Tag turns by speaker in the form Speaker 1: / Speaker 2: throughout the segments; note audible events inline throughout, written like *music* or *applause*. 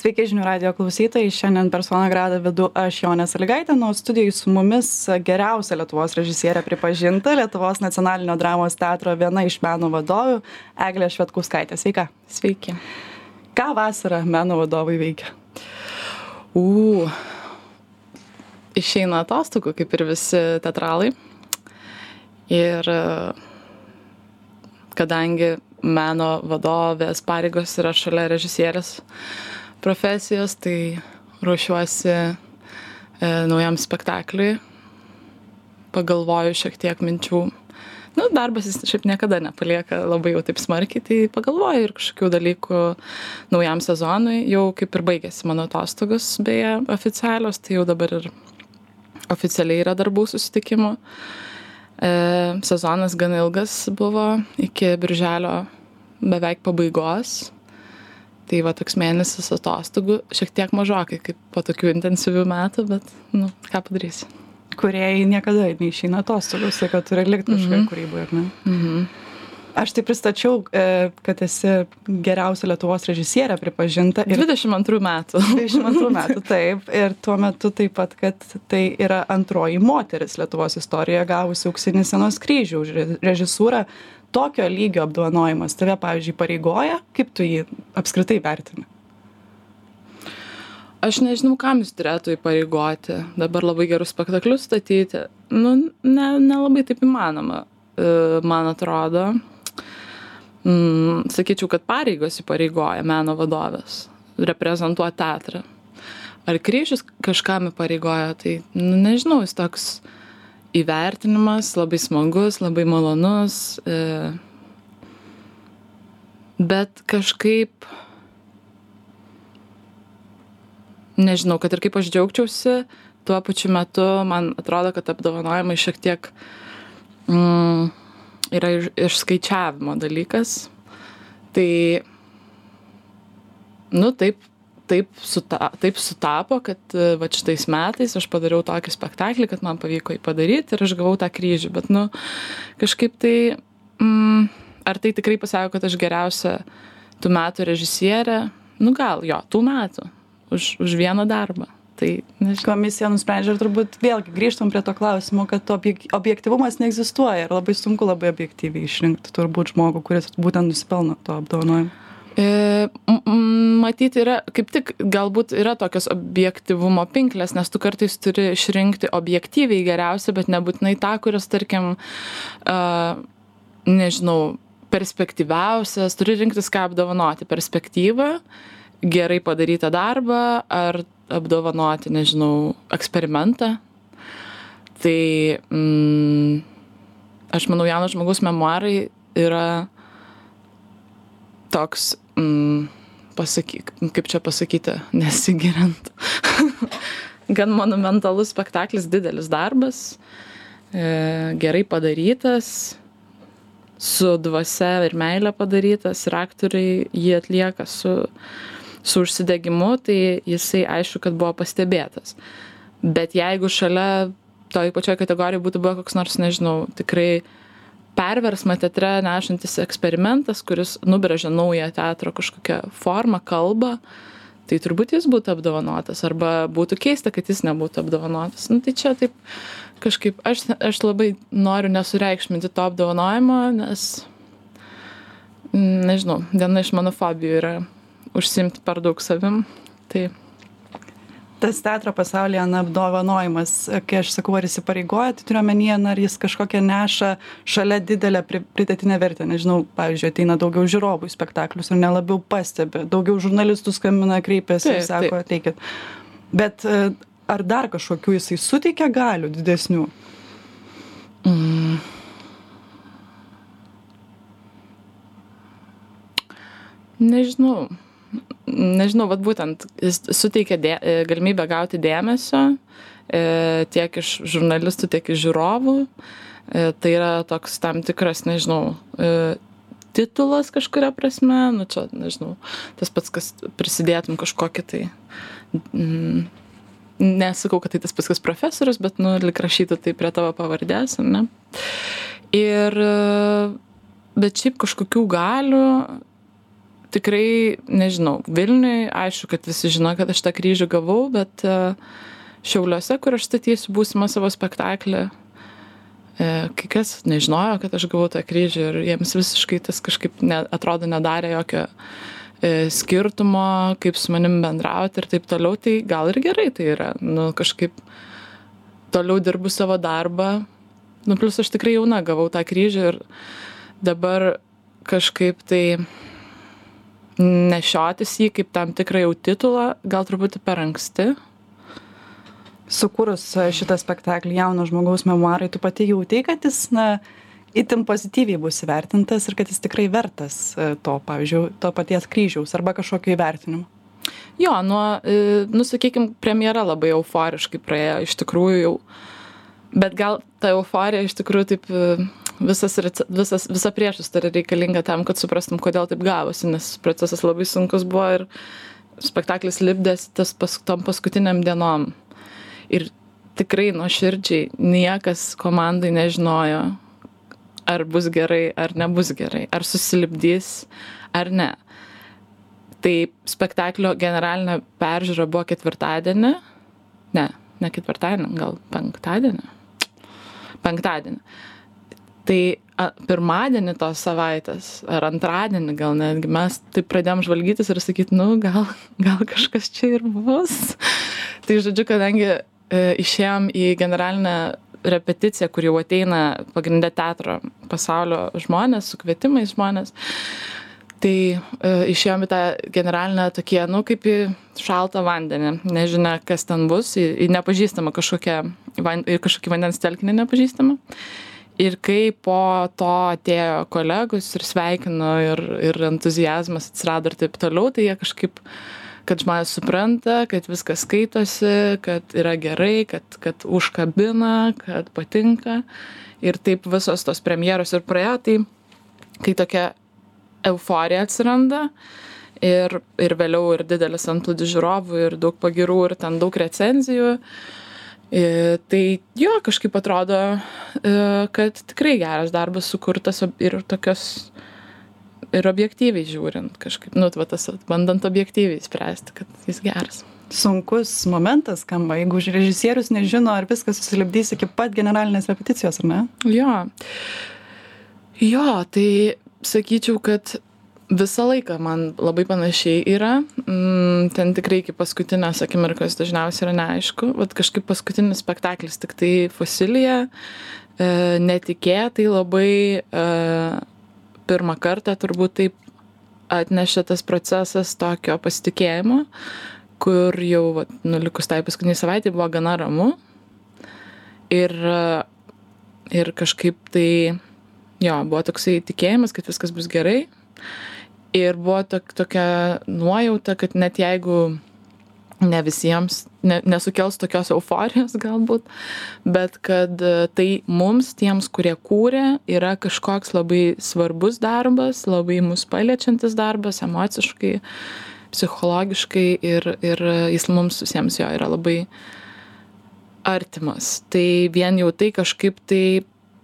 Speaker 1: Sveiki žinių radio klausytojai, šiandien persona grada vedu aš Jonė Saligaitė, nuo studijų su mumis geriausia Lietuvos režisierė pripažinta Lietuvos nacionalinio dramos teatro viena iš meno vadovių Eglė Švetkuskaitė. Sveika.
Speaker 2: Sveiki.
Speaker 1: Ką vasarą meno vadovai veikia?
Speaker 2: U, išeina atostogų, kaip ir visi teatralai. Ir kadangi meno vadovės pareigos yra šalia režisierės profesijos, tai ruošiuosi e, naujam spektakliui, pagalvoju šiek tiek minčių. Nu, darbas jis šiaip niekada nepalieka labai jau taip smarkiai, tai pagalvoju ir kažkokių dalykų naujam sezonui. Jau kaip ir baigėsi mano atostogos, beje, oficialios, tai jau dabar ir oficialiai yra darbų susitikimų. E, sezonas gan ilgas buvo iki birželio beveik pabaigos tai va toks mėnesis atostogų šiek tiek mažokai kaip po tokių intensyvių metų bet nu ką padarysi
Speaker 1: Kuriejai niekada neišeina atostogų, tai kad turi likti kažkoje mm -hmm. kūryboje, ar ne? Mm -hmm. Aš tai pristačiau, e, kad esi geriausia Lietuvos režisierė pripažinta.
Speaker 2: Ir 22 metų. *laughs*
Speaker 1: 22 metų, taip. Ir tuo metu taip pat, kad tai yra antroji moteris Lietuvos istorijoje gavusi auksinį senos kryžių už režisūrą tokio lygio apdovanojimas tave pavyzdžiui įpareigoja kaip tu jį apskritai vertini
Speaker 2: aš nežinau kam jis turėtų įpareigoti dabar labai gerus spektaklius statyti nu ne nelabai taip įmanoma e, man atrodo mm, sakyčiau kad pareigos įpareigoja meno vadovės reprezentuot teatrą. Ar kryžius kažkam įpareigoja tai nu nežinau jis toks įvertinimas labai smagus, labai malonus, e, bet kažkaip, nežinau, kad ir kaip aš džiaugčiausi, tuo pačiu metu man atrodo, kad apdovanojimai šiek tiek mm, yra iš, išskaičiavimo dalykas. Tai, nu taip, taip, suta, taip sutapo, kad e, va šitais metais aš padariau tokį spektaklį, kad man pavyko jį padaryti ir aš gavau tą kryžių. Bet, nu, kažkaip tai, mm, ar tai tikrai pasako, kad aš geriausia tų metų režisierė? Nu gal, jo, tų metų. Už, už vieną darbą. Tai.
Speaker 1: Komisija nusprendžia ir turbūt vėlgi grįžtam prie to klausimo, kad objektivumas neegzistuoja ir labai sunku labai objektyviai išrinkti turbūt žmogų, kuris būtent nusipelno to apdovanojimo.
Speaker 2: E, matyt, yra, kaip tik galbūt yra tokios objektivumo pinklės, nes tu kartais turi išrinkti objektyviai geriausią, bet nebūtinai tą, kuris, tarkim, uh, nežinau, perspektyviausias, turi rinktis, ką apdovanoti - perspektyvą, gerai padarytą darbą ar apdovanoti, nežinau, eksperimentą. Tai mm, aš manau, jaunas žmogus memoarai yra toks, mm, pasakyk, kaip čia pasakyti, *laughs* nesigiriant. *laughs* Gan monumentalus spektaklis, didelis darbas, e, gerai padarytas, su dvasia ir meilė padarytas ir aktoriai jį atlieka su, su užsidegimu, tai jisai aišku, kad buvo pastebėtas. Bet jeigu šalia toj pačioj kategorijoje būtų buvo koks nors, nežinau, tikrai perversmą teatre nešantis eksperimentas, kuris nubrėžia naują teatro kažkokią formą, kalbą, tai turbūt jis būtų apdovanotas. Arba būtų keista, kad jis nebūtų apdovanotas. Nu, tai čia taip kažkaip, aš, aš labai noriu nesureikšminti to apdovanojimo, nes, nežinau, viena iš mano fobijų yra užsimti per daug savim. Tai
Speaker 1: tas teatro pasaulyje na apdovanojimas kai aš sakau ar įsipareigoja tai turiu omenyje na ar jis kažkokią neša šalia didelę pri pridėtinę vertę. Nežinau pavyzdžiui ateina daugiau žiūrovų į spektaklius ar ne labiau pastebi. Daugiau žurnalistų skambina kreipiasi ir sako ateikit. Bet e, ar dar kažkokių jisai suteikia galių didesnių?
Speaker 2: Mm. nežinau nežinau, vat būtent jis suteikia dė, e, galimybę gauti dėmesio e, tiek iš žurnalistų, tiek iš žiūrovų. E, tai yra toks tam tikras, nežinau, titulas kažkuria prasme, nu čia, nežinau, tas pats, kas prisidėtum kažkokį tai. Mm, nesakau, kad tai tas pats kas profesorius, bet, nu, lik rašytų tai prie tavo pavardės, ne? Ir, bet šiaip kažkokių galių tikrai nežinau vilniuj aišku kad visi žino kad aš tą kryžių gavau bet e, šiauliuose kur aš statysiu būsimą savo spektaklį e, kai kas nežinojo kad aš gavau tą kryžių ir jiems visiškai tas kažkaip ne, atrodo nedarė jokio e, skirtumo kaip su manim bendrauti ir taip toliau tai gal ir gerai tai yra. Nu kažkaip toliau dirbu savo darbą. Nu plius aš tikrai jauna gavau tą kryžių ir dabar kažkaip tai nešiotis jį kaip tam tikrą jau titulą gal truputį per anksti.
Speaker 1: Sukūrus šitą spektaklį jauno žmogaus memoarai, tu pati jautei, kad jis, na, itin pozityviai bus įvertintas ir kad jis tikrai vertas e, to, pavyzdžiui, to paties kryžiaus arba kažkokio įvertinimo.
Speaker 2: Jo, nuo, e, nu, sakykime, premjera labai euforiškai praėjo, iš tikrųjų jau, bet gal ta euforija iš tikrųjų taip visas, visas, visa priešistorė reikalinga tam, kad suprastum, kodėl taip gavosi, nes procesas labai sunkus buvo ir spektaklis lipdės tas pas, tom paskutiniam dienom. Ir tikrai nuoširdžiai niekas komandai nežinojo, ar bus gerai, ar nebus gerai, ar susilipdys, ar ne. Tai spektaklio generalinė peržiūra buvo ketvirtadienį, ne, ne ketvirtadienį, gal penktadienį. Penktadienį tai pirmadienį tos savaitės ar antradienį gal netgi mes taip pradėjom žvalgytis ir sakyt, nu gal, gal kažkas čia ir bus. tai žodžiu, kadangi e, išėjom į generalinę repeticiją, kur jau ateina pagrindė teatro pasaulio žmonės, su kvietimais žmonės, tai e, išėjom į tą generalinę tokie, nu, kaip į šaltą vandenį. Nežinia, kas ten bus, į, į nepažįstamą kažkokią, į kažkokį vandens telkinį nepažįstamą ir kai po to atėjo kolegos ir sveikino ir, ir entuzijazmas atsirado ir taip toliau, tai jie kažkaip, kad žmonės supranta, kad viskas skaitosi, kad yra gerai, kad, kad užkabina, kad patinka. Ir taip visos tos premjeros ir praėjo, tai kai tokia euforija atsiranda ir, ir vėliau ir didelis antplūdis žiūrovų ir daug pagirų ir ten daug recenzijų, uh, E, tai jo, kažkaip atrodo, e, kad tikrai geras darbas sukurtas ir tokios, ir objektyviai žiūrint, kažkaip, nu, va, tas, bandant objektyviai spręsti, kad jis geras.
Speaker 1: Sunkus momentas skamba, jeigu režisierius nežino, ar viskas susilipdys iki pat generalinės repeticijos, ar ne?
Speaker 2: Jo. Jo, tai sakyčiau, kad visą laiką man labai panašiai yra. Mm, ten tikrai iki paskutinės akimirkos dažniausiai yra neaišku. Vat kažkaip paskutinis spektaklis tik tai fosilija. E, netikėtai labai e, pirmą kartą turbūt taip atnešė tas procesas tokio pasitikėjimo, kur jau, vat, nulikus tai paskutiniai savaitė buvo gana ramu. Ir, ir kažkaip tai, jo, buvo toksai tikėjimas, kad viskas bus gerai ir buvo tok, tokia nuojauta, kad net jeigu ne visiems ne, nesukels tokios euforijos *laughs* galbūt, bet kad e, tai mums, tiems, kurie kūrė, yra kažkoks labai svarbus darbas, labai mus paliečiantis darbas emociškai, psichologiškai ir, ir jis mums visiems jo yra labai artimas. Tai vien jau tai kažkaip tai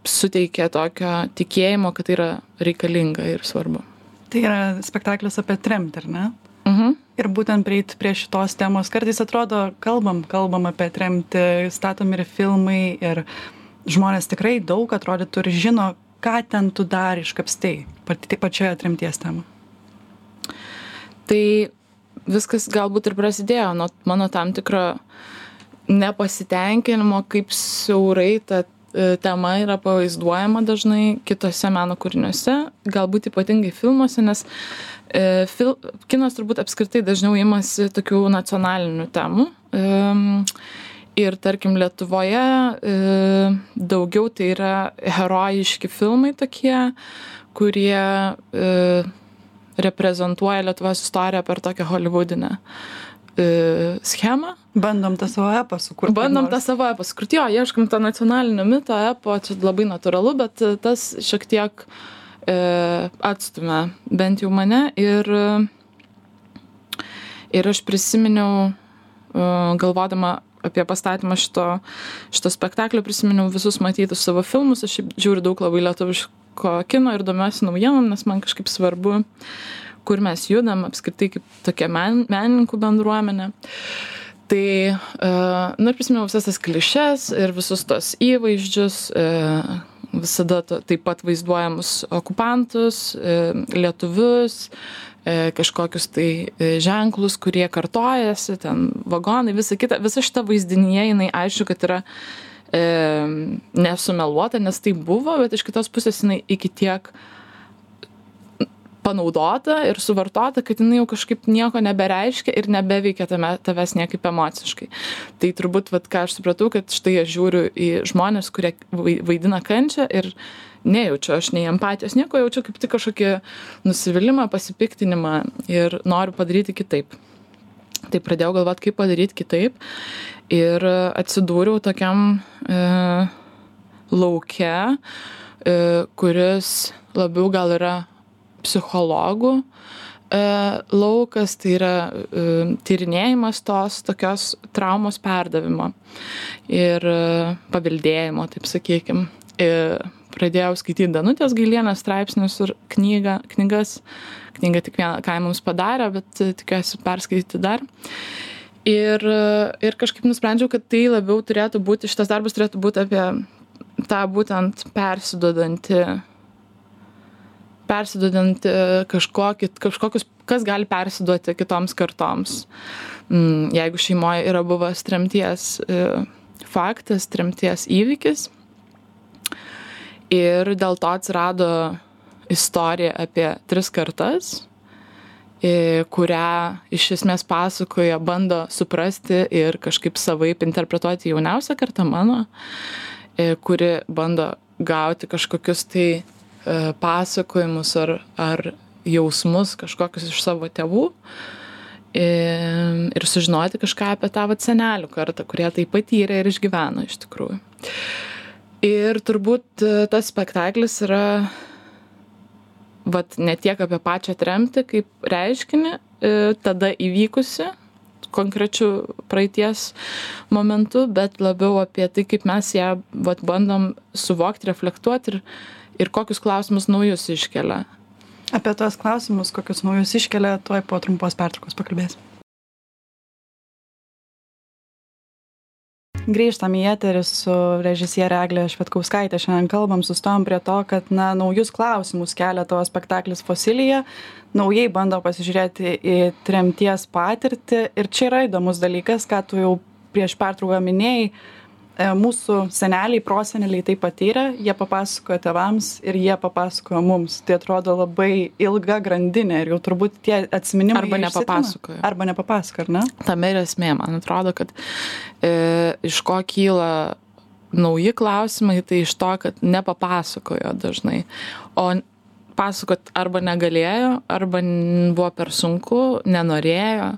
Speaker 2: suteikia tokio tikėjimo, kad tai yra reikalinga ir svarbu.
Speaker 1: Tai yra spektaklis apie tremtį, ar ne?
Speaker 2: Mhm.
Speaker 1: Ir būtent prieiti prie šitos temos. Kartais atrodo, kalbam, kalbam apie tremtį, statomi ir filmai, ir žmonės tikrai daug atrodytų ir žino, ką ten tu dar iškapstai, pati pačioje tremties temą.
Speaker 2: Tai viskas galbūt ir prasidėjo nuo mano tam tikro nepasitenkinimo, kaip siaurai ta tema yra pavaizduojama dažnai kitose meno kūriniuose, galbūt ypatingai filmuose, nes e, fil, kinas turbūt apskritai dažniau imasi tokių nacionalinių temų. E, ir tarkim Lietuvoje e, daugiau tai yra herojiški filmai tokie, kurie e, reprezentuoja Lietuvos istoriją per tokią holivudinę e, schemą.
Speaker 1: Bandom tą savo epą sukurt
Speaker 2: bandom tą savo epą sukurt. Jo ieškom to nacionalinio mito epo čia labai natūralu bet e, tas šiek tiek e, atstumia bent jau mane ir ir aš prisiminiau e, galvodama apie pastatymą šito šito spektaklio prisiminiau visus matytus savo filmus. Aš žiūriu daug labai lietuviško kino ir domiuosi naujienom nes man kažkaip svarbu kur mes judam apskritai kaip tokia men, menininkų bendruomenė. Tai, uh, nu ir prisimenu visas tas klišes ir visus tos įvaizdžius, uh, visada taip pat vaizduojamus okupantus, uh, lietuvius, kažkokius tai ženklus, kurie kartojasi, ten vagonai, visa kita, visa šita vaizdinė, jinai aišku, kad yra e, nesumeluota, nes tai buvo, bet iš kitos pusės jinai iki tiek panaudota ir suvartota, kad jinai jau kažkaip nieko nebereiškia ir nebeveikia tame, tavęs niekaip emociškai. Tai turbūt, vat, ką aš supratau, kad štai aš žiūriu į žmonės, kurie vaidina kančią ir nejaučiu aš nei empatijos, nieko jaučiu kaip tik kažkokį nusivylimą, pasipiktinimą ir noriu padaryti kitaip. Tai pradėjau galvoti, kaip padaryti kitaip ir atsidūriau tokiam e, lauke, e, kuris labiau gal yra psichologų e, laukas, tai yra e, tyrinėjimas tos tokios traumos perdavimo ir e, paveldėjimo, taip sakykime. Pradėjau skaityti Danutės Gailienės straipsnius ir knygą, knygas. Knyga tik vieną, ką mums padarė, bet tikiuosi perskaityti dar. Ir, ir kažkaip nusprendžiau, kad tai labiau turėtų būti, šitas darbas turėtų būti apie tą būtent persidodantį persiduodant kažkokį, kažkokius, kas gali persiduoti kitoms kartoms. Mm, jeigu šeimoje yra buvęs tremties e, faktas, tremties įvykis. Ir dėl to atsirado istorija apie tris kartas, e, kurią iš esmės pasakoja, bando suprasti ir kažkaip savaip interpretuoti jauniausią kartą mano, e, kuri bando gauti kažkokius tai E, pasakojimus ar, ar jausmus kažkokius iš savo tėvų ir sužinoti kažką apie tą vat senelių kartą, kurie tai patyrė ir išgyveno iš tikrųjų. Ir turbūt e, tas spektaklis yra vat, ne tiek apie pačią tremtį kaip reiškinį, e, tada įvykusi konkrečių praeities momentų, bet labiau apie tai, kaip mes ją vat, bandom suvokti, reflektuoti ir ir kokius klausimus naujus iškelia.
Speaker 1: Apie tuos klausimus, kokius naujus iškelia, tuoj po trumpos pertraukos pakalbėsim. Grįžtam į eterį su režisierė Eglė Švetkauskaitė. Šiandien kalbam, sustojom prie to, kad na, naujus klausimus kelia tavo spektaklis Fosilija, naujai bando pasižiūrėti į tremties patirtį. Ir čia yra įdomus dalykas, ką tu jau prieš pertrauką minėjai, mūsų seneliai proseneliai tai patyrė. Jie papasakojo tėvams ir jie papasakojo mums. Tai atrodo labai ilga grandinė ir jau turbūt tie atsiminimai
Speaker 2: arba nepapasakojo.
Speaker 1: Arba nepapasakojo ar ne?
Speaker 2: Tame ir esmė. Man atrodo kad e, iš ko kyla nauji klausimai tai iš to kad nepapasakojo dažnai. O pasakot arba negalėjo arba buvo per sunku nenorėjo.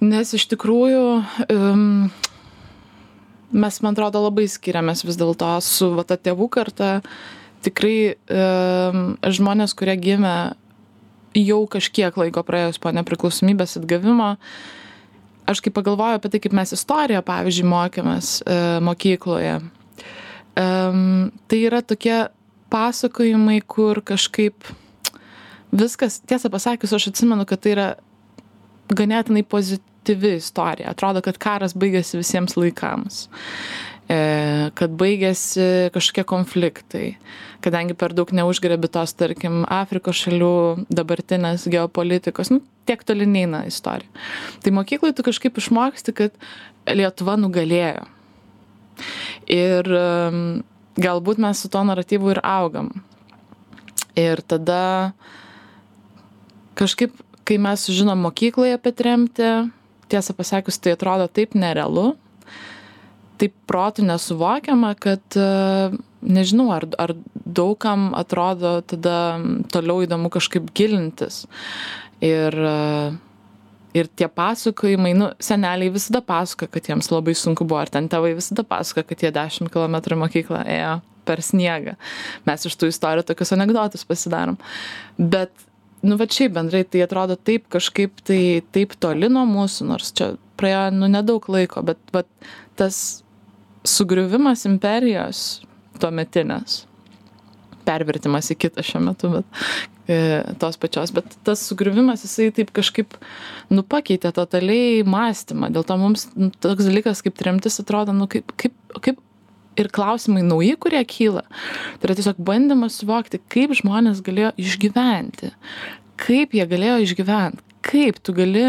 Speaker 2: Nes iš tikrųjų um, mes man atrodo labai skiriamės vis dėlto su va ta tėvų karta. Tikrai um, žmonės kurie gimė jau kažkiek laiko praėjus po nepriklausomybės atgavimo aš kai pagalvoju apie tai kaip mes istoriją pavyzdžiui mokėmės e, mokykloje um, tai yra tokie pasakojimai kur kažkaip viskas tiesą pasakius aš atsimenu kad tai yra ganėtinai pozityvu pozityvi istorija. Atrodo, kad karas baigėsi visiems laikams e, kad baigėsi kažkokie konfliktai, kadangi per daug neužgrebi tos, tarkim, Afrikos šalių dabartinės geopolitikos, nu, tiek toli neina istorija. Tai mokyklai tu kažkaip išmoksti, kad Lietuva nugalėjo. Ir galbūt mes su to naratyvu ir augam. Ir tada kažkaip, kai mes sužinom mokykloje apie tremtį, tiesą pasakius, tai atrodo taip nerealu, taip protų nesuvokiama, kad e, nežinau, ar, ar daugam atrodo tada toliau įdomu kažkaip gilintis. Ir, e, ir tie pasakojimai, nu, seneliai visada pasako, kad jiems labai sunku buvo, ar ten tėvai visada pasako, kad jie 10 km mokyklą ėjo per sniegą. Mes iš tų istorijų tokius anegdotus pasidarom. Bet nu vat šiaip bendrai tai atrodo taip kažkaip tai taip toli nuo mūsų nors čia praėjo nu nedaug laiko bet vat tas sugriuvimas imperijos tuometinės pervertimas į kitą šiuo metu bet e, tos pačios, bet tas sugriuvimas jisai taip kažkaip nu, pakeitė totaliai mąstymą. Dėl to mums nu, toks dalykas kaip tremtis atrodo, nu, kaip, kaip, kaip ir klausimai nauji, kurie kyla. Tai yra tiesiog bandymas suvokti, kaip žmonės galėjo išgyventi, kaip jie galėjo išgyventi, kaip tu gali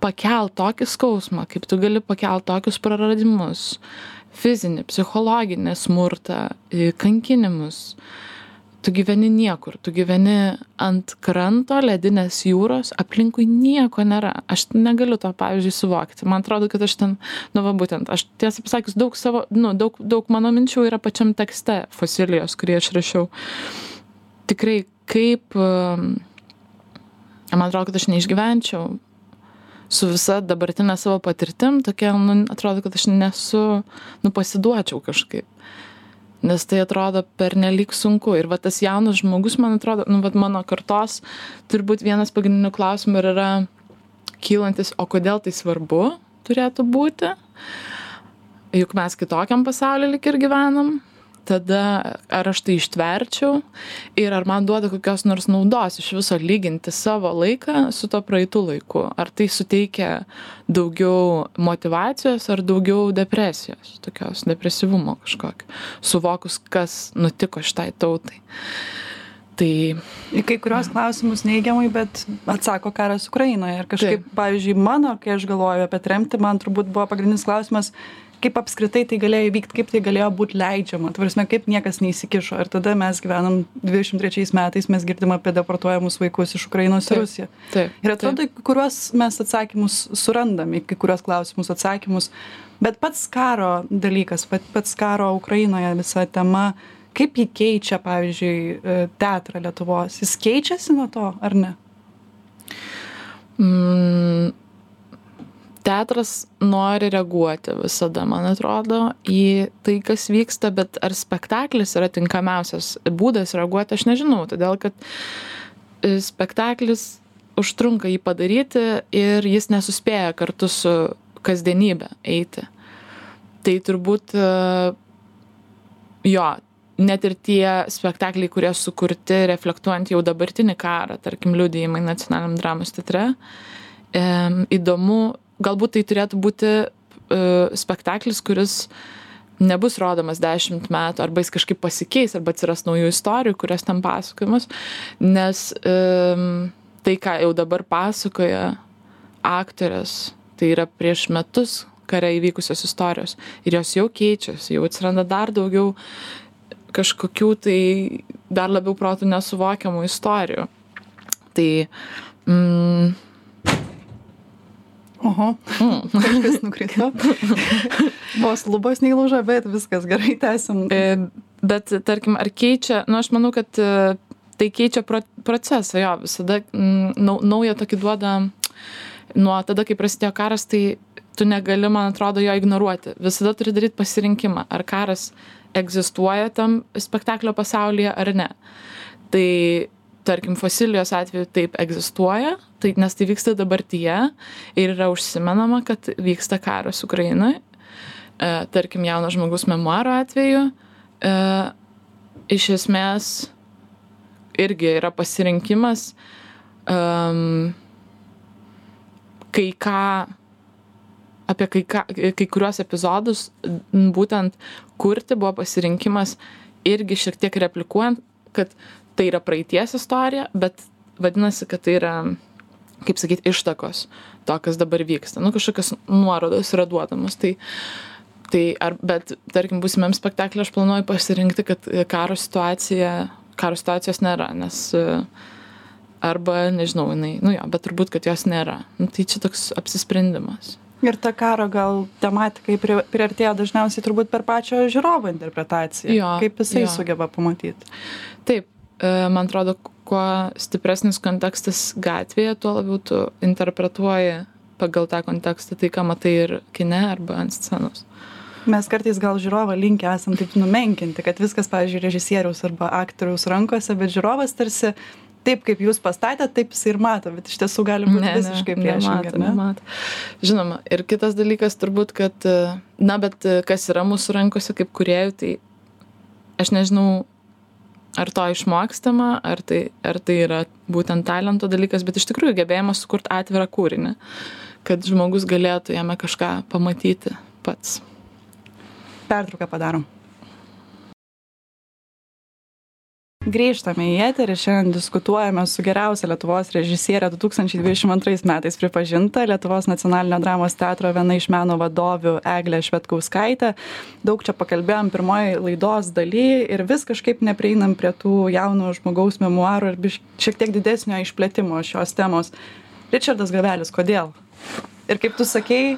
Speaker 2: pakelt tokį skausmą, kaip tu gali pakelt tokius praradimus, fizinį, psichologinį smurtą, kankinimus. Tu gyveni niekur, tu gyveni ant kranto, ledinės jūros, aplinkui nieko nėra. Aš negaliu to, pavyzdžiui, suvokti. Man atrodo, kad aš ten, nu, va, būtent, aš tiesą pasakius, daug savo, nu, daug, daug mano minčių yra pačiam tekste fosilijos, kurį aš rašiau. Tikrai, kaip, man atrodo, kad aš neišgyvenčiau su visa dabartinė savo patirtim, tokia, nu, atrodo, kad aš nesu, nu, pasiduočiau kažkaip. Nes tai atrodo per nelik sunku. Ir va tas jaunas žmogus, man atrodo, nu, va mano kartos, turbūt vienas pagrindinių klausimų yra kylantis, o kodėl tai svarbu turėtų būti. Juk mes kitokiam pasauliu lik ir gyvenam tada ar aš tai ištverčiau ir ar man duoda kokios nors naudos iš viso lyginti savo laiką su to praeitu laiku. Ar tai suteikia daugiau motivacijos ar daugiau depresijos, tokios depresyvumo kažkokio, suvokus, kas nutiko šitai tautai. Tai...
Speaker 1: Į kai kurios klausimus neigiamai, bet atsako karas Ukrainoje. Ir kažkaip, Taip. pavyzdžiui, mano, kai aš galvoju apie tremtį, man turbūt buvo pagrindinis klausimas, kaip apskritai tai galėjo įvykt kaip tai galėjo būt leidžiama. Ta prasme kaip niekas neįsikišo. Ir tada mes gyvenam dvidešim trečiais metais mes girdim apie deportuojamus vaikus iš ukrainos į rusiją. ir atrodo į kuriuos mes atsakymus surandam į kai kuriuos klausimus atsakymus. Bet pats karo dalykas pats karo ukrainoje visa tema kaip ji keičia pavyzdžiui e, teatrą lietuvos? Jis keičiasi nuo to ar ne?
Speaker 2: Mm teatras nori reaguoti visada, man atrodo, į tai, kas vyksta, bet ar spektaklis yra tinkamiausias būdas reaguoti, aš nežinau, todėl kad e, spektaklis užtrunka jį padaryti ir jis nesuspėja kartu su kasdienybė eiti. Tai turbūt e, jo, net ir tie spektakliai, kurie sukurti reflektuojant jau dabartinį karą, tarkim, liudijimai nacionaliniam dramos teatre, įdomu galbūt tai turėtų būti uh, spektaklis, kuris nebus rodomas dešimt metų, arba jis kažkaip pasikeis, arba atsiras naujų istorijų, kurias ten pasakojimas, nes um, tai, ką jau dabar pasakoja aktorės, tai yra prieš metus kare įvykusios istorijos ir jos jau keičiasi, jau atsiranda dar daugiau kažkokių tai dar labiau protų nesuvokiamų istorijų. Tai mm,
Speaker 1: Oho, mm. kažkas *laughs* nukrito. Vos lubos neįlūžo, bet viskas gerai, tęsim.
Speaker 2: E, bet tarkim, ar keičia, nu aš manau, kad e, tai keičia pro, procesą, jo, visada nau, naują tokį duoda, nuo tada, kai prasidėjo karas, tai tu negali, man atrodo, jo ignoruoti. Visada turi daryti pasirinkimą, ar karas egzistuoja tam spektaklio pasaulyje ar ne. Tai tarkim fosilijos atveju taip egzistuoja tai nes tai vyksta dabartyje ir yra užsimenama kad vyksta karas ukrainoj. E, tarkim jauno žmogaus memuaro atveju e, iš esmės irgi yra pasirinkimas um, kai ką apie kai, ką, kai kuriuos epizodus būtent kurti buvo pasirinkimas irgi šiek tiek replikuojant, kad tai yra praeities istorija, bet vadinasi, kad tai yra, kaip sakyti, ištakos to, kas dabar vyksta. Nu, kažkokios nuorodos yra duodamos. Tai, tai ar, bet, tarkim, būsimėm spektaklį aš planuoju pasirinkti, kad karo situacija, karo situacijos nėra, nes arba, nežinau, jinai, nu jo, bet turbūt, kad jos nėra. Nu, tai čia toks apsisprendimas.
Speaker 1: Ir ta karo gal tematikai priartėjo dažniausiai turbūt per pačio žiūrovo interpretaciją. Jo, kaip jisai jo. sugeba pamatyti.
Speaker 2: Taip, man atrodo, kuo stipresnis kontekstas gatvėje, tuo labiau tu interpretuoji pagal tą kontekstą tai, ką matai ir kine arba ant scenos.
Speaker 1: Mes kartais gal žiūrovą linkę esam taip numenkinti, kad viskas, pavyzdžiui, režisieriaus arba aktoriaus rankose, bet žiūrovas tarsi taip, kaip jūs pastatėte, taip jis ir mato, bet iš tiesų gali būti ne, visiškai priešingai. Ne? Nemato.
Speaker 2: Žinoma, ir kitas dalykas turbūt, kad, na, bet kas yra mūsų rankose kaip kuriejų, tai aš nežinau, ar to išmokstama, ar tai, ar tai yra būtent talento dalykas, bet iš tikrųjų gebėjimas sukurti atvirą kūrinį, kad žmogus galėtų jame kažką pamatyti pats.
Speaker 1: Pertrauką padarom. Grįžtame į eterį, šiandien diskutuojame su geriausia Lietuvos režisierė 2022 metais pripažinta Lietuvos nacionalinio dramos teatro viena iš meno vadovių Eglė Švetkauskaitė. Daug čia pakalbėjom pirmoji laidos daly ir vis kažkaip neprieinam prie tų jauno žmogaus memoarų ir šiek tiek didesnio išplėtimo šios temos. Richardas Gavelis, kodėl? Ir kaip tu sakei,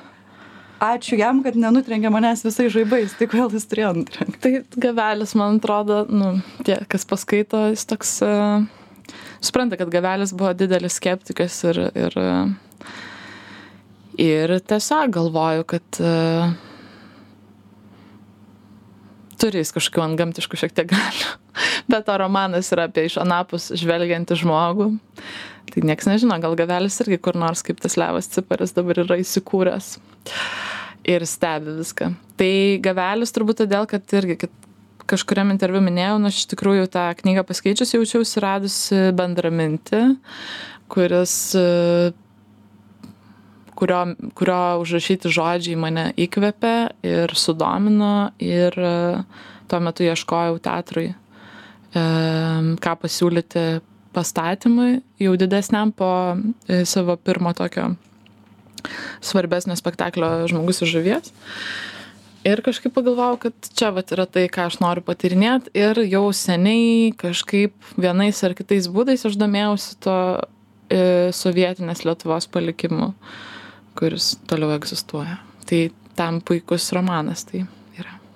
Speaker 1: ačiū jam, kad nenutrenkė manęs visais žaibais, tai kodėl jis turėjo nutrenkti.
Speaker 2: Tai gavelis, man atrodo, nu, tie, kas paskaito, jis toks, uh, supranta, kad gavelis buvo didelis skeptikas ir, ir, ir tiesiog galvoju, kad uh, turi jis kažkokių ant gamtiškų šiek tiek galių. *laughs* Bet to romanas yra apie iš anapus žvelgiantį žmogų. Tai niekas nežino, gal gavelis irgi kur nors kaip tas levas ciparis dabar yra įsikūręs ir stebi viską. Tai gavelis turbūt todėl, kad irgi, kad kažkuriam interviu minėjau, nu, aš iš tikrųjų tą knygą paskaičius jaučiausi radusi bendramintį, kuris, kurio, kurio užrašyti žodžiai mane įkvėpė ir sudomino ir tuo metu ieškojau teatrui, ką pasiūlyti pastatymui jau didesniam po e, savo pirmo tokio svarbesnio spektaklio žmogus iš žuvies. Ir kažkaip pagalvojau, kad čia vat yra tai, ką aš noriu patirinėti ir jau seniai kažkaip vienais ar kitais būdais aš domėjausi to e, sovietinės Lietuvos palikimu, kuris toliau egzistuoja. Tai tam puikus romanas tai.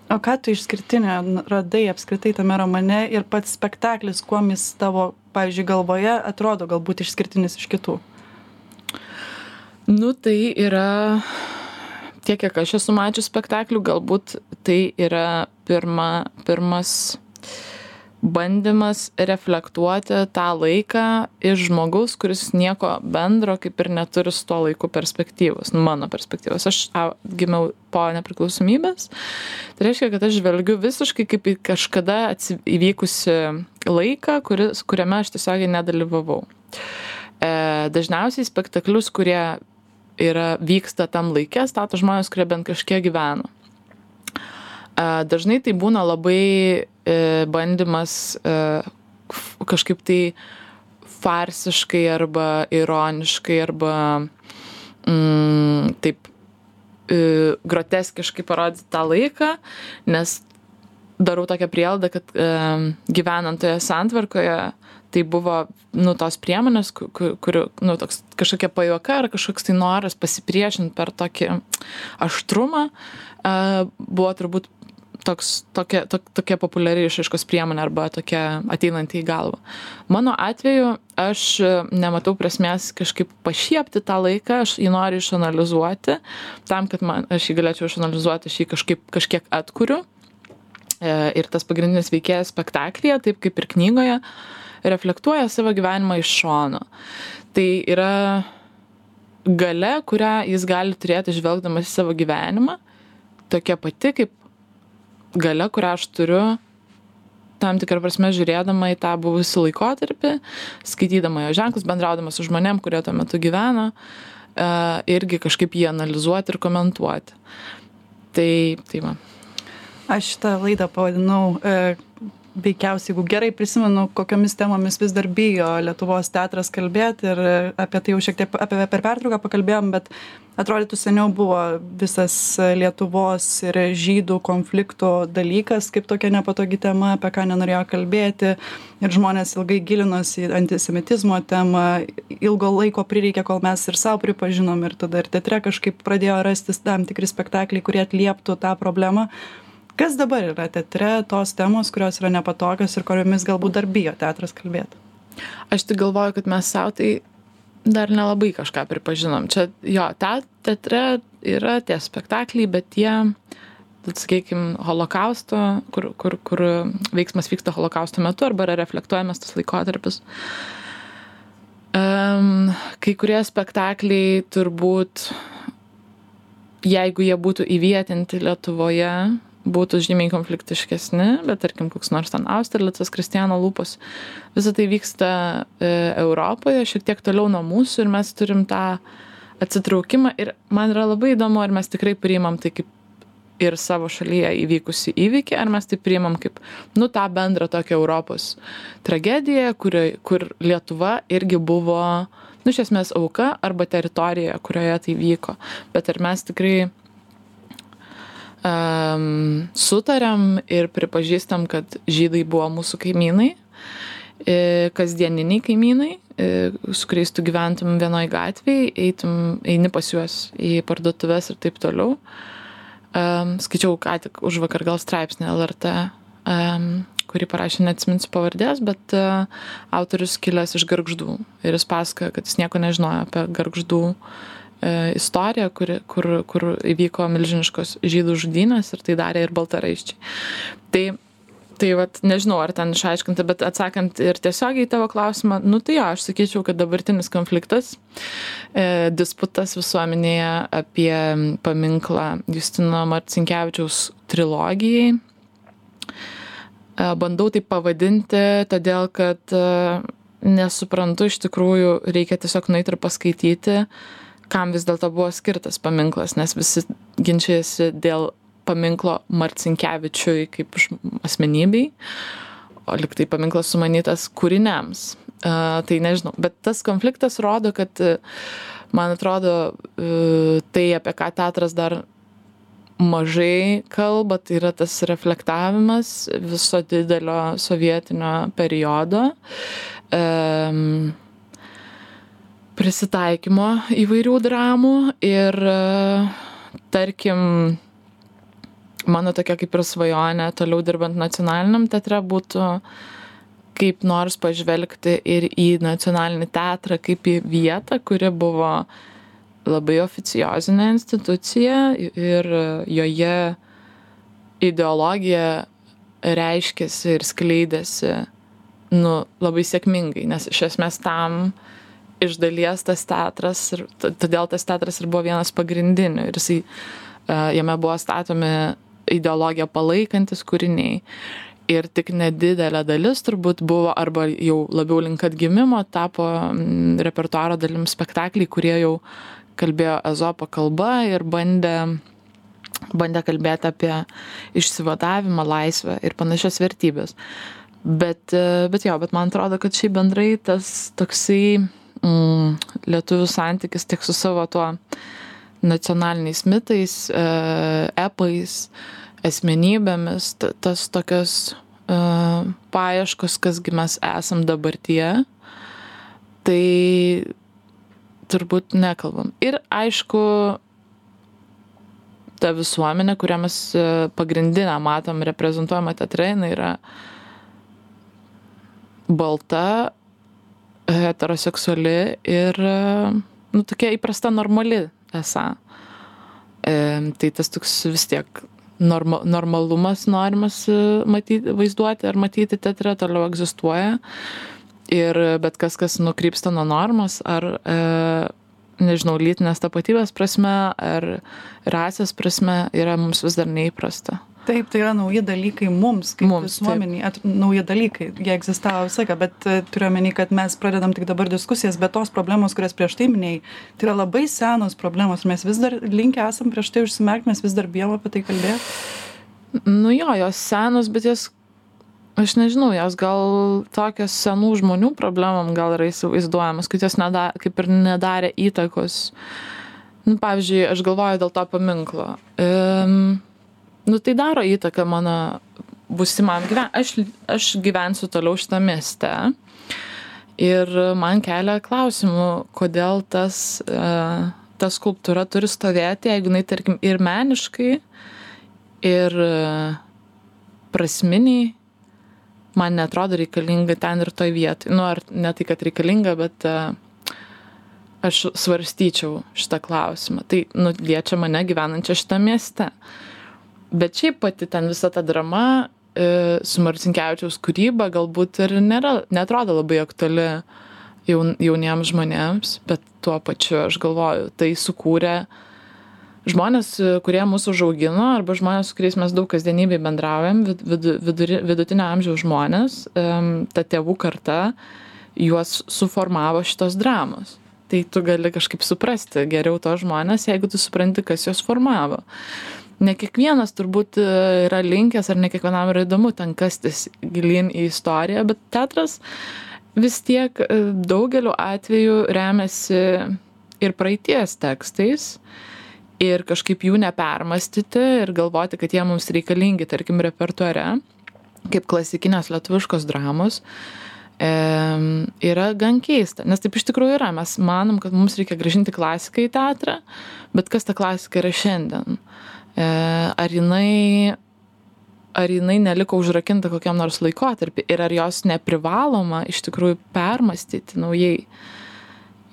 Speaker 1: O ką tu išskirtinio radai apskritai tame romane ir pats spektaklis, kuo jis tavo, pavyzdžiui, galvoje atrodo galbūt išskirtinis iš kitų?
Speaker 2: Nu, tai yra tiek, kiek aš esu mačius spektaklių, galbūt tai yra pirma, pirmas bandymas reflektuoti tą laiką iš žmogaus, kuris nieko bendro kaip ir neturi su tuo laiku perspektyvos, nu, mano perspektyvos. Aš a, gimiau po nepriklausomybės, tai reiškia, kad aš žvelgiu visiškai kaip į kažkada įvykusi laiką, kuris, kuriame aš tiesiogiai nedalyvavau. E, dažniausiai spektaklius, kurie yra vyksta tam laike, stato žmonės, kurie bent kažkiek gyveno. Dažnai tai būna labai e, bandymas e, kažkaip tai farsiškai arba ironiškai arba mm, taip e, groteskiškai parodyti tą laiką, nes darau tokią prielaidą, kad e, gyvenant toje santvarkoje tai buvo nu tos priemonės kurių nu toks kažkokia pajuoka ar kažkoks tai noras pasipriešint per tokį aštrumą buvo turbūt toks tokia to, tokia populiari išraiškos priemonė arba tokia ateinanti į galvą. Mano atveju aš nematau prasmės kažkaip pašiepti tą laiką, aš jį noriu išanalizuoti, tam, kad man, aš jį galėčiau išanalizuoti, aš jį kažkaip, kažkiek atkuriu. E, ir tas pagrindinis veikėjas spektaklyje, taip kaip ir knygoje, reflektuoja savo gyvenimą iš šono. Tai yra gale, kurią jis gali turėti žvelgdamas į savo gyvenimą, tokia pati kaip gale, kurią aš turiu tam tikrą prasme žiūrėdama į tą buvusį laikotarpį, skaitydama jo ženklus, bendraudama su žmonėm, kurie tuo metu gyveno, e, irgi kažkaip jį analizuoti ir komentuoti. Tai, tai va.
Speaker 1: Aš šitą laidą pavadinau e, veikiausiai jeigu gerai prisimenu kokiomis temomis vis dar bijo lietuvos teatras kalbėt ir apie tai jau šiek tiek apie per pertrauką pakalbėjom bet atrodytų seniau buvo visas lietuvos ir žydų konflikto dalykas kaip tokia nepatogi tema apie ką nenorėjo kalbėti ir žmonės ilgai gilinosi į antisemitizmo temą ilgo laiko prireikė kol mes ir sau pripažinom ir tada ir teatre kažkaip pradėjo rastis tam tikri spektakliai kurie atlieptų tą problemą kas dabar yra teatre tos temos kurios yra nepatogios ir kuriomis galbūt dar bijo teatras kalbėt?
Speaker 2: Aš tik galvoju kad mes sau tai dar nelabai kažką pripažinom. Čia jo te teatre yra tie spektakliai bet tie sakykim holokausto kur kur kur veiksmas vyksta holokausto metu arba yra reflektuojamas tas laikotarpis. Um, kai kurie spektakliai turbūt jeigu jie būtų įvietinti lietuvoje būtų žymiai konfliktiškesni, bet tarkim, koks nors ten Austerlicas, Kristiano lūpos, visą tai vyksta e, Europoje, šiek tiek toliau nuo mūsų ir mes turim tą atsitraukimą ir man yra labai įdomu, ar mes tikrai priimam tai kaip ir savo šalyje įvykusi įvykį, ar mes tai priimam kaip, nu, tą bendrą tokią Europos tragediją, kur, kur Lietuva irgi buvo, nu, iš esmės auka arba teritorija, kurioje tai vyko. Bet ar mes tikrai um, sutarėm ir pripažįstam, kad žydai buvo mūsų kaimynai, e, kasdieniniai kaimynai, e, su kuriais tu gyventum vienoj gatvėje, eitum, eini pas juos į parduotuvės ir taip toliau. Um, skaičiau ką tik už vakar gal straipsnį LRT, um, kurį parašė, neatsiminsiu pavardės, bet uh, autorius kilęs iš garždų. Ir jis pasakoja, kad jis nieko nežinojo apie garždų uh, E, istorija, kur, kur, kur įvyko milžiniškos žydų žudynės ir tai darė ir baltaraiščiai. Tai, tai vat, nežinau, ar ten išaiškinta, bet atsakant ir tiesiogiai į tavo klausimą, nu tai jo, aš sakyčiau, kad dabartinis konfliktas, e, disputas visuomenėje apie paminklą Justino Marcinkievičiaus trilogijai. E, bandau tai pavadinti, todėl kad e, nesuprantu, iš tikrųjų reikia tiesiog nueiti ir paskaityti, kam vis dėlto buvo skirtas paminklas, nes visi ginčiasi dėl paminklo Marcinkievičiui kaip asmenybei, o liktai paminklas sumanytas kūriniams. Uh, tai nežinau, bet tas konfliktas rodo, kad, man atrodo, uh, tai apie ką teatras dar mažai kalba, tai yra tas reflektavimas viso didelio sovietinio periodo. Um, prisitaikymo įvairių dramų ir tarkim mano tokia kaip ir svajonė toliau dirbant nacionaliniam teatre būtų kaip nors pažvelgti ir į nacionalinį teatrą kaip į vietą, kuri buvo labai oficiozinė institucija ir joje ideologija reiškėsi ir skleidėsi nu, labai sėkmingai, nes iš esmės tam uh, iš dalies tas teatras ir todėl tas teatras ir buvo vienas pagrindinių ir jisai, e, jame buvo statomi ideologiją palaikantis kūriniai. Ir tik nedidelė dalis turbūt buvo arba jau labiau link atgimimo tapo repertuaro dalim spektakliai, kurie jau kalbėjo ezopo kalba ir bandė, bandė kalbėti apie išsivadavimą, laisvę ir panašias vertybės. Bet, e, bet jo, bet man atrodo, kad šiaip bendrai tas toksai mm, lietuvių santykis tiek su savo tuo nacionaliniais mitais, e, epais, asmenybėmis, tas tokios e, paieškos, kasgi mes esam dabartyje, tai turbūt nekalbam. Ir aišku, ta visuomenė, kurią mes e, pagrindinę matom reprezentuojama teatre, jinai yra balta, heteroseksuali ir, nu, tokia įprasta normali esą. E, tai tas toks vis tiek norma, normalumas norimas e, matyti, vaizduoti ar matyti teatre toliau egzistuoja. Ir bet kas, kas nukrypsta nuo normos, ar, e, nežinau, lytinės tapatybės prasme, ar rasės prasme, yra mums vis dar neįprasta
Speaker 1: taip tai yra nauji dalykai mums kaip visuomenei at nauji dalykai jie egzistavo visą laiką bet e, turiu omeny kad mes pradedam tik dabar diskusijas bet tos problemos kurias prieš tai minėjai tai yra labai senos problemos. Mes vis dar linkę esam prieš tai užsimerkt mes vis dar bijom apie tai kalbėt.
Speaker 2: Nu jo jos senos bet jos aš nežinau jos gal tokios senų žmonių problemom gal yra įsivaizduojamos kad jos neda kaip ir nedarė įtakos. Nu pavyzdžiui aš galvoju dėl to paminklo. Um, nu tai daro įtaką mano būsimam gyven aš aš gyvensiu toliau šitam mieste. Ir man kelia klausimų kodėl tas e, ta skulptūra turi stovėti jeigu jinai tarkim ir meniškai ir e, prasminiai man netrodo reikalinga ten ir toj vietoj. Nu ar ne tai kad reikalinga bet e, aš svarstyčiau šitą klausimą. Tai nu liečia mane gyvenančią šitam mieste bet šiaip pati ten visa ta drama e, su Marcinkevičiaus kūryba galbūt ir nėra, netrodo labai aktuali jaun, jauniems žmonėms, bet tuo pačiu aš galvoju, tai sukūrė žmonės, kurie mūsų užaugino, arba žmonės, su kuriais mes daug kasdienybėje bendraujam, vid, vid, viduri, vidutinio amžiaus žmonės, ta tėvų karta, juos suformavo šitos dramos. Tai tu gali kažkaip suprasti geriau to žmonės, jeigu tu supranti, kas juos formavo. Ne kiekvienas turbūt e, yra linkęs, ar ne kiekvienam yra įdomu ten kastis gilin į istoriją, bet teatras vis tiek e, daugeliu atveju remiasi ir praeities tekstais ir kažkaip jų nepermastyti ir galvoti, kad jie mums reikalingi, tarkim, repertuare, kaip klasikinės lietuviškos dramos, e, yra gan keista. Nes taip iš tikrųjų yra. Mes manom, kad mums reikia gražinti klasiką į teatrą, bet kas ta klasika yra šiandien? E, ar jinai ar jinai neliko užrakinta kokiam nors laikotarpį ir ar jos neprivaloma iš tikrųjų permastyti naujai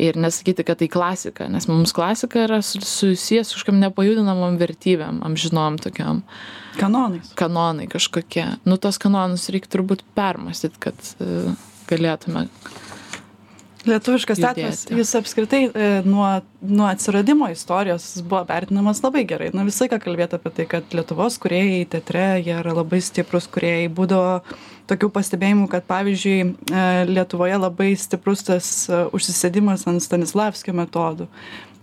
Speaker 2: ir nesakyti, kad tai klasika, nes mums klasika yra susijęs su kažkam nepajudinamom vertybėm, amžinom tokiam.
Speaker 1: Kanonais.
Speaker 2: Kanonai kažkokie. Nu, tos kanonus reikia turbūt permastyti, kad uh, galėtume
Speaker 1: Lietuviškas teatras, jis apskritai e, nuo, nuo atsiradimo istorijos buvo vertinamas labai gerai. Na visą laiką kalbėti apie tai, kad Lietuvos kuriejai teatre, jie yra labai stiprus kuriejai. Būdavo tokių pastebėjimų, kad pavyzdžiui e, Lietuvoje labai stiprus tas e, užsisėdimas ant Stanislavskio metodų.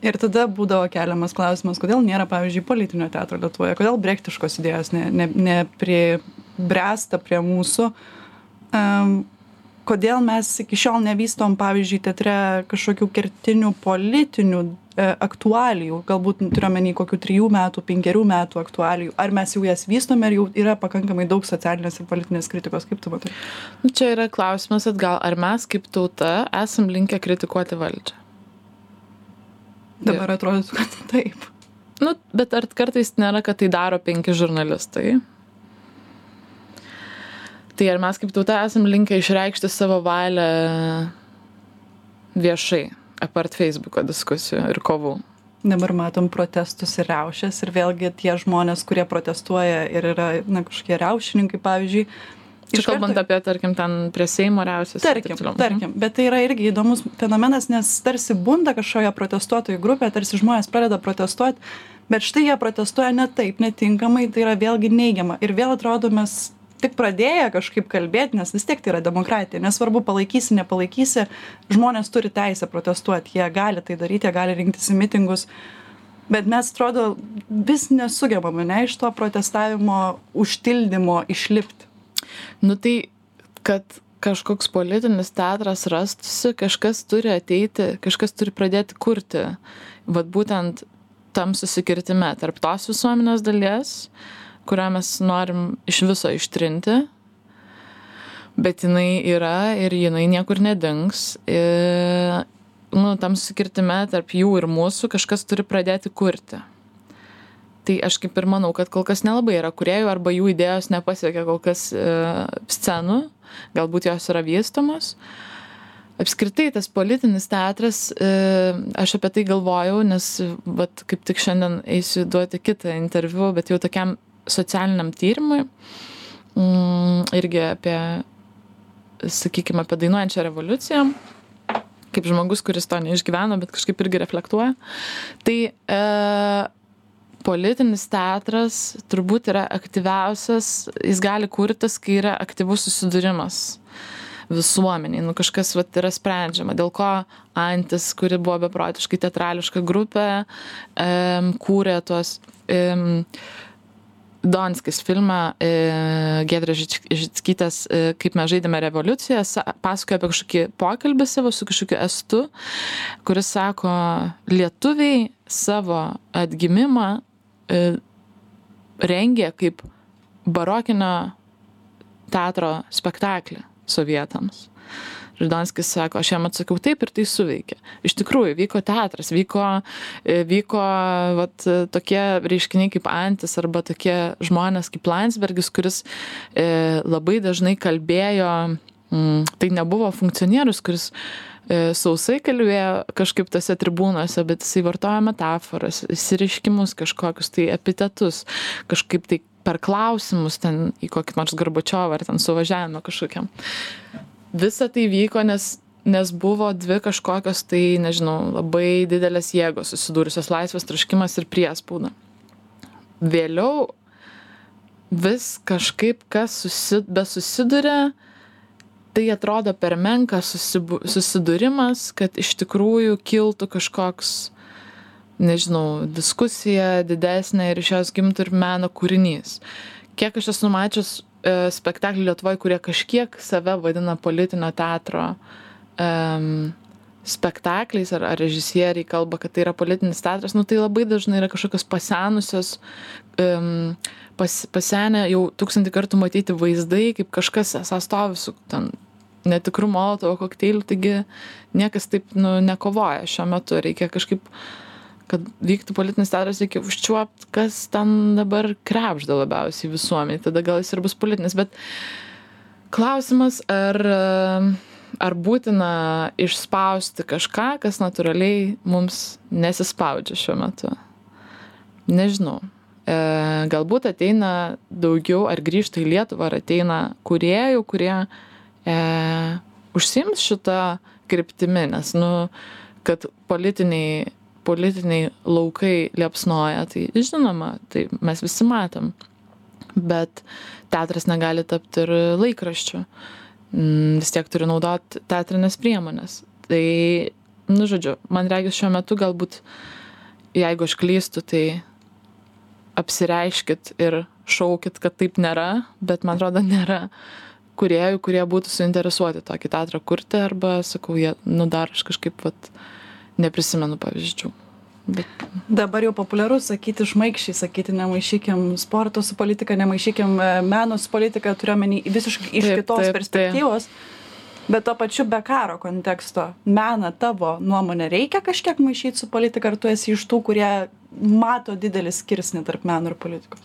Speaker 1: Ir tada būdavo keliamas klausimas, kodėl nėra, pavyzdžiui, politinio teatro Lietuvoje, kodėl brektiškos idėjos nepribręsta ne, ne prie mūsų. Um, kodėl mes iki šiol nevystom pavyzdžiui teatre kažkokių kertinių politinių e, aktualijų galbūt turiu omeny kokių trijų metų penkerių metų aktualijų. Ar mes jau jas vystome ar jau yra pakankamai daug socialinės ir politinės kritikos kaip tu matai?
Speaker 2: Nu, čia yra klausimas atgal ar mes kaip tauta esam linkę kritikuoti valdžią?
Speaker 1: Dabar atrodytų kad taip.
Speaker 2: Nu bet ar kartais nėra kad tai daro penki žurnalistai tai ar mes kaip tauta esam linkę išreikšti savo valią viešai, apart Facebooko diskusijų ir kovų?
Speaker 1: Dabar matom protestus ir riaušės ir vėlgi tie žmonės, kurie protestuoja ir yra na, kažkokie riaušininkai, pavyzdžiui.
Speaker 2: Čia kalbant karto... apie, tarkim, ten prie Seimo riaušės.
Speaker 1: Tarkim, tarkim, bet tai yra irgi įdomus fenomenas, nes tarsi bunda kažkokia protestuotojų grupė, tarsi žmonės pradeda protestuoti, bet štai jie protestuoja ne taip, netinkamai, tai yra vėlgi neigiama. Ir vėl atrodo, mes tik pradėję kažkaip kalbėt nes vis tiek tai yra demokratija. Nesvarbu palaikysi nepalaikysi žmonės turi teisę protestuot. Jie gali tai daryt jie gali rinktis į mitingus. Bet mes atrodo vis nesugebam ane iš to protestavimo užtildymo išlipt.
Speaker 2: Nu tai kad kažkoks politinis teatras rastųsi kažkas turi ateiti kažkas turi pradėti kurti. Vat būtent tam susikirtime tarp tos visuomenės dalies kurią mes norim iš viso ištrinti, bet jinai yra ir jinai niekur nedings. Ir, nu, tam susikirtime tarp jų ir mūsų kažkas turi pradėti kurti. Tai aš kaip ir manau, kad kol kas nelabai yra kuriejų arba jų idėjos nepasiekia kol kas e, scenų, galbūt jos yra vystomos. Apskritai tas politinis teatras, e, aš apie tai galvojau, nes vat, kaip tik šiandien eisiu duoti kitą interviu, bet jau tokiam socialiniam tyrimui, mm, irgi apie, sakykime, apie dainuojančią revoliuciją, kaip žmogus, kuris to neišgyveno, bet kažkaip irgi reflektuoja. Tai e, politinis teatras turbūt yra aktyviausias, jis gali kurtis, kai yra aktyvus susidūrimas visuomeniai, nu kažkas vat, yra sprendžiama, dėl ko Antis, kuri buvo beprotiškai teatrališka grupė, um, kūrė tuos um, Donskis filmą e, Gedrė Žitskytės, e, kaip mes žaidėme revoliuciją, pasakoja apie kažkokį pokalbį savo su kažkokiu estu, kuris sako, lietuviai savo atgimimą e, rengė kaip barokinio teatro spektaklį sovietams. Židonskis sako, aš jam atsakiau taip ir tai suveikė. Iš tikrųjų, vyko teatras, vyko, e, vyko vat, tokie reiškiniai kaip Antis arba tokie žmonės kaip Landsbergis, kuris e, labai dažnai kalbėjo, mm, tai nebuvo funkcionierius, kuris e, sausai kalbėjo kažkaip tose tribūnose, bet jisai vartojo metaforas, įsiriškimus kažkokius, tai epitetus, kažkaip tai per klausimus ten į kokį nors Garbačiovą ar ten suvažiavimą kažkokiam visa tai vyko, nes nes buvo dvi kažkokios tai, nežinau, labai didelės jėgos susidūrusios laisvės traškimas ir priespūda. Vėliau vis kažkaip, kas susid, besusiduria, tai atrodo per menkas susibu, susidūrimas, kad iš tikrųjų kiltų kažkoks, nežinau, diskusija didesnė ir iš jos gimtų ir meno kūrinys. Kiek aš esu mačius spektaklių Lietuvoje, kurie kažkiek save vadina politinio teatro um, spektakliais ar, ar režisieriai kalba, kad tai yra politinis teatras, nu tai labai dažnai yra kažkokios pasenusios, um, pas, pasenę jau tūkstantį kartų matyti vaizdai, kaip kažkas esą stovi su ten netikru molotovo kokteiliu, taigi niekas taip nu, nekovoja šiuo metu, reikia kažkaip kad vyktų politinis teatras, reikia užčiuopti, kas ten dabar krepžda labiausiai visuomeniai, tada gal jis ir bus politinis, bet klausimas, ar ar būtina išspausti kažką, kas natūraliai mums nesispaudžia šiuo metu? Nežinau. E, galbūt ateina daugiau, ar grįžta į Lietuvą, ar ateina kuriejų, kurie e, užsims šitą kryptimį, nes, nu, kad politiniai, politiniai laukai liepsnoja, tai žinoma, tai mes visi matom. Bet teatras negali tapti ir laikraščiu. Mm, vis tiek turi naudot teatrinės priemonės. Tai, nu žodžiu, man regis šiuo metu galbūt, jeigu aš klystu, tai apsireiškit ir šaukit, kad taip nėra, bet man atrodo nėra kuriejų, kurie būtų suinteresuoti tokį teatrą kurti arba, sakau, jie, nu dar aš kažkaip, vat, neprisimenu pavyzdžių.
Speaker 1: Bet... Dabar jau populiaru sakyti šmaikščiai, sakyti nemaišykim sporto su politika, nemaišykim e, meno su politika, turiuomenį visiškai iš taip, kitos taip, perspektyvos. Taip. Bet to pačiu be karo konteksto, meną tavo nuomonė reikia kažkiek maišyti su politika, ar tu esi iš tų, kurie mato didelį skirsnį tarp meno ir politikos?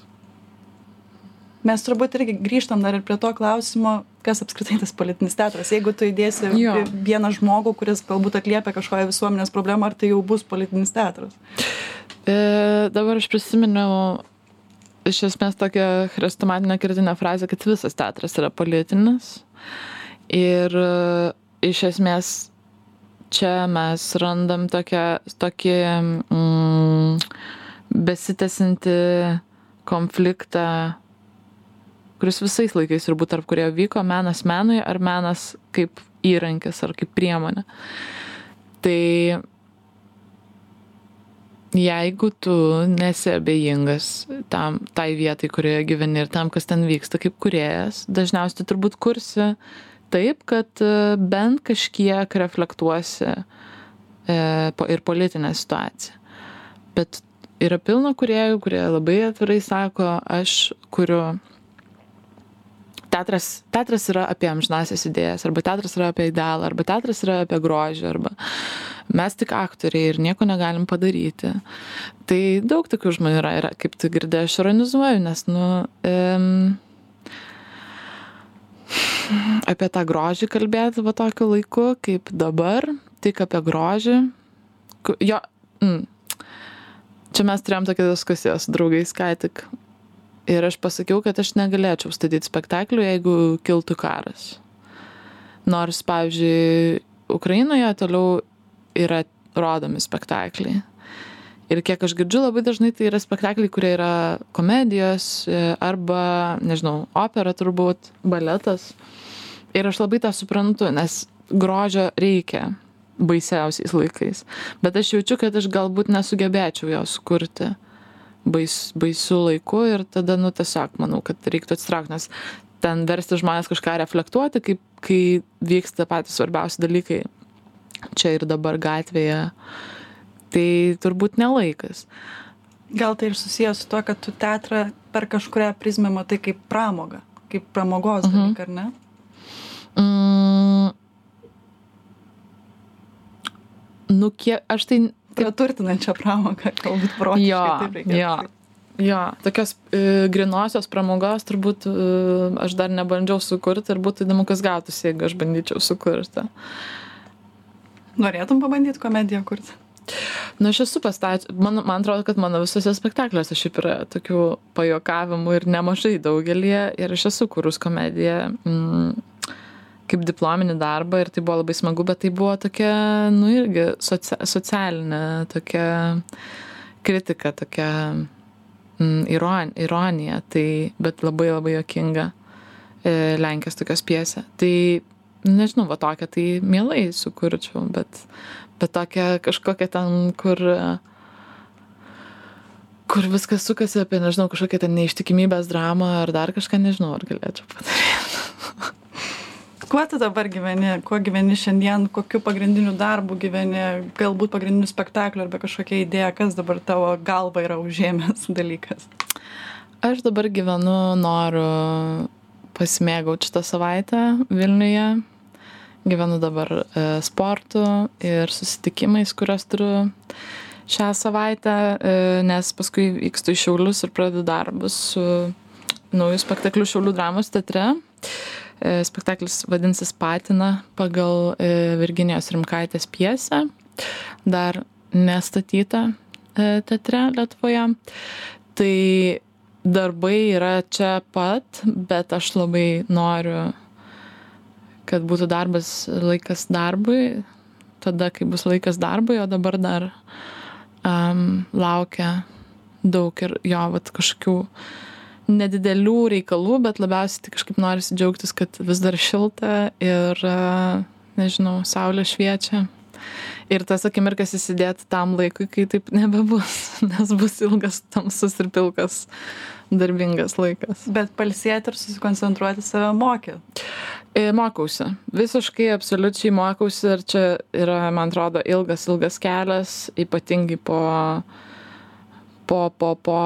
Speaker 1: Mes turbūt irgi grįžtam dar ir prie to klausimo kas apskritai tas politinis teatras. Jeigu tu įdėsi jo. vieną žmogų kuris galbūt atliepia kažkokią visuomenės problemą ar tai jau bus politinis teatras?
Speaker 2: E, dabar aš prisiminiau iš esmės tokią chrestomatinę kritinę frazę kad visas teatras yra politinis. Ir e, iš esmės čia mes randam tokią, tokį mm, besitęsinti konfliktą kuris visais laikais turbūt tarp kurie vyko menas menui ar menas kaip įrankis ar kaip priemonė. Tai jeigu tu nesi abejingas tam, tai vietai, kurioje gyveni ir tam, kas ten vyksta kaip kuriejas, dažniausiai turbūt kursi taip, kad e, bent kažkiek reflektuosi e, ir politinę situaciją. Bet yra pilna kuriejų, kurie labai atvirai sako, aš kuriu teatras teatras yra apie amžinąsias idėjas arba teatras yra apie idealą arba teatras yra apie grožį arba mes tik aktoriai ir nieko negalim padaryti. Tai daug tokių žmonių yra ir kaip tu girdi aš ironizuoju nes nu em, apie tą grožį kalbėti va tokiu laiku kaip dabar tik apie grožį. Jo mm, čia mes turėjom tokią diskusiją su draugais ką tik ir aš pasakiau kad aš negalėčiau statyt spektaklių jeigu kiltų karas. Nors pavyzdžiui ukrainoje toliau yra rodomi spektakliai. Ir kiek aš girdžiu labai dažnai tai yra spektakliai kurie yra komedijos e, arba nežinau opera turbūt baletas. Ir aš labai tą suprantu nes grožio reikia baisiausiais laikais. Bet aš jaučiu kad aš galbūt nesugebėčiau jo sukurti bais baisiu laiku ir tada nu tiesiog manau kad reiktų atsitraukt nes ten versti žmones kažką reflektuoti kaip kai vyksta patys svarbiausi dalykai čia ir dabar gatvėje tai turbūt ne laikas.
Speaker 1: Gal tai ir susiję su tuo kad tu teatrą per kažkurią prizmę matai kaip pramogą kaip pramogos mhm. dalyką ar ne?
Speaker 2: Mm, nu kiek aš tai
Speaker 1: praturtinančią pramogą, galbūt protiškai.
Speaker 2: Jo, jo. Jo, tokios e, grinosios pramogos turbūt e, aš dar nebandžiau sukurti ir būtų įdomu, kas gautųsi, jeigu aš bandyčiau sukurti.
Speaker 1: Norėtum pabandyti komediją kurti?
Speaker 2: Na, nu, aš esu pastatęs, man, man atrodo, kad mano visose spektakliuose šiaip yra tokių pajokavimų ir nemažai daugelį ir aš esu kurus komediją. Mm, kaip diplominį darbą ir tai buvo labai smagu, bet tai buvo tokia, nu irgi socia socialinė tokia kritika, tokia mm, iron, ironija, tai, bet labai labai jokinga e, Lenkijos tokios piesė. Tai nežinau, va tokią tai mielai sukurčiau, bet, bet tokia kažkokia ten, kur kur viskas sukasi apie, nežinau, kažkokią ten neištikimybės dramą ar dar kažką, nežinau, ar galėčiau padaryti. *laughs*
Speaker 1: Kuo tu dabar gyveni, kuo gyveni šiandien, kokiu pagrindiniu darbu gyveni, galbūt pagrindiniu spektakliu arba kažkokia idėja, kas dabar tavo galva yra užėmęs *laughs* dalykas?
Speaker 2: Aš dabar gyvenu, noriu pasimėgauti šitą savaitę Vilniuje. Gyvenu dabar e, sportu ir susitikimais, kuriuos turiu šią savaitę, e, nes paskui vykstu į Šiaulius ir pradedu darbus su naujų spektakliu Šiaulių dramos teatre. E, spektaklis vadinsis Patina pagal e, Virginijos Rimkaitės piesę, dar nestatyta e, teatre Lietuvoje. Tai darbai yra čia pat, bet aš labai noriu, kad būtų darbas laikas darbui, tada, kai bus laikas darbui, o dabar dar um, laukia daug ir jo, vat kažkokių nedidelių reikalų, bet labiausiai tai kažkaip norisi džiaugtis, kad vis dar šilta ir, nežinau, saulė šviečia. Ir tas akimirkas įsidėti tam laikui, kai taip nebebus, *laughs* nes bus ilgas, tamsus ir pilkas darbingas laikas.
Speaker 1: Bet palsėti ir susikoncentruoti save mokė.
Speaker 2: E, mokausi. Visiškai, absoliučiai mokausi ir čia yra, man atrodo, ilgas, ilgas kelias, ypatingai po uh, po po po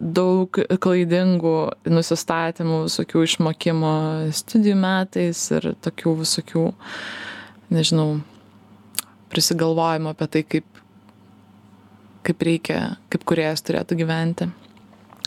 Speaker 2: daug klaidingų nusistatymų visokių išmokimo studijų metais ir tokių visokių nežinau prisigalvojimo apie tai kaip kaip reikia kaip kūrėjas turėtų gyventi.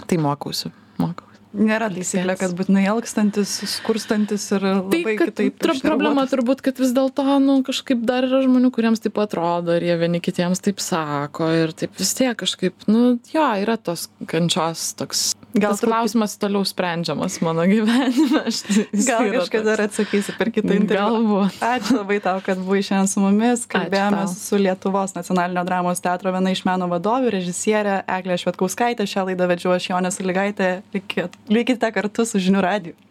Speaker 2: Tai mokausi mokau
Speaker 1: Nėra taisyklė, kad būtinai elgstantis, skurstantis ir
Speaker 2: tai,
Speaker 1: labai tai, kitaip.
Speaker 2: Tra problema turbūt, kad vis dėlto, nu, kažkaip dar yra žmonių, kuriems taip atrodo ir jie vieni kitiems taip sako ir taip vis tiek kažkaip, nu, jo, yra tos kančios toks. Gal tas klausimas toliau sprendžiamas mano gyvenime. Aš,
Speaker 1: Gal kažkada dar atsakysi per kitą interviu.
Speaker 2: Galbūt.
Speaker 1: Ačiū labai tau, kad buvai šiandien su mumis. Kalbėjome su Lietuvos nacionalinio dramos teatro viena iš meno vadovių, režisierė Eglė Švetkauskaitė. Šią laidą vedžiu aš Jonės Ligaitė. Likit likite kartu su žinių radiju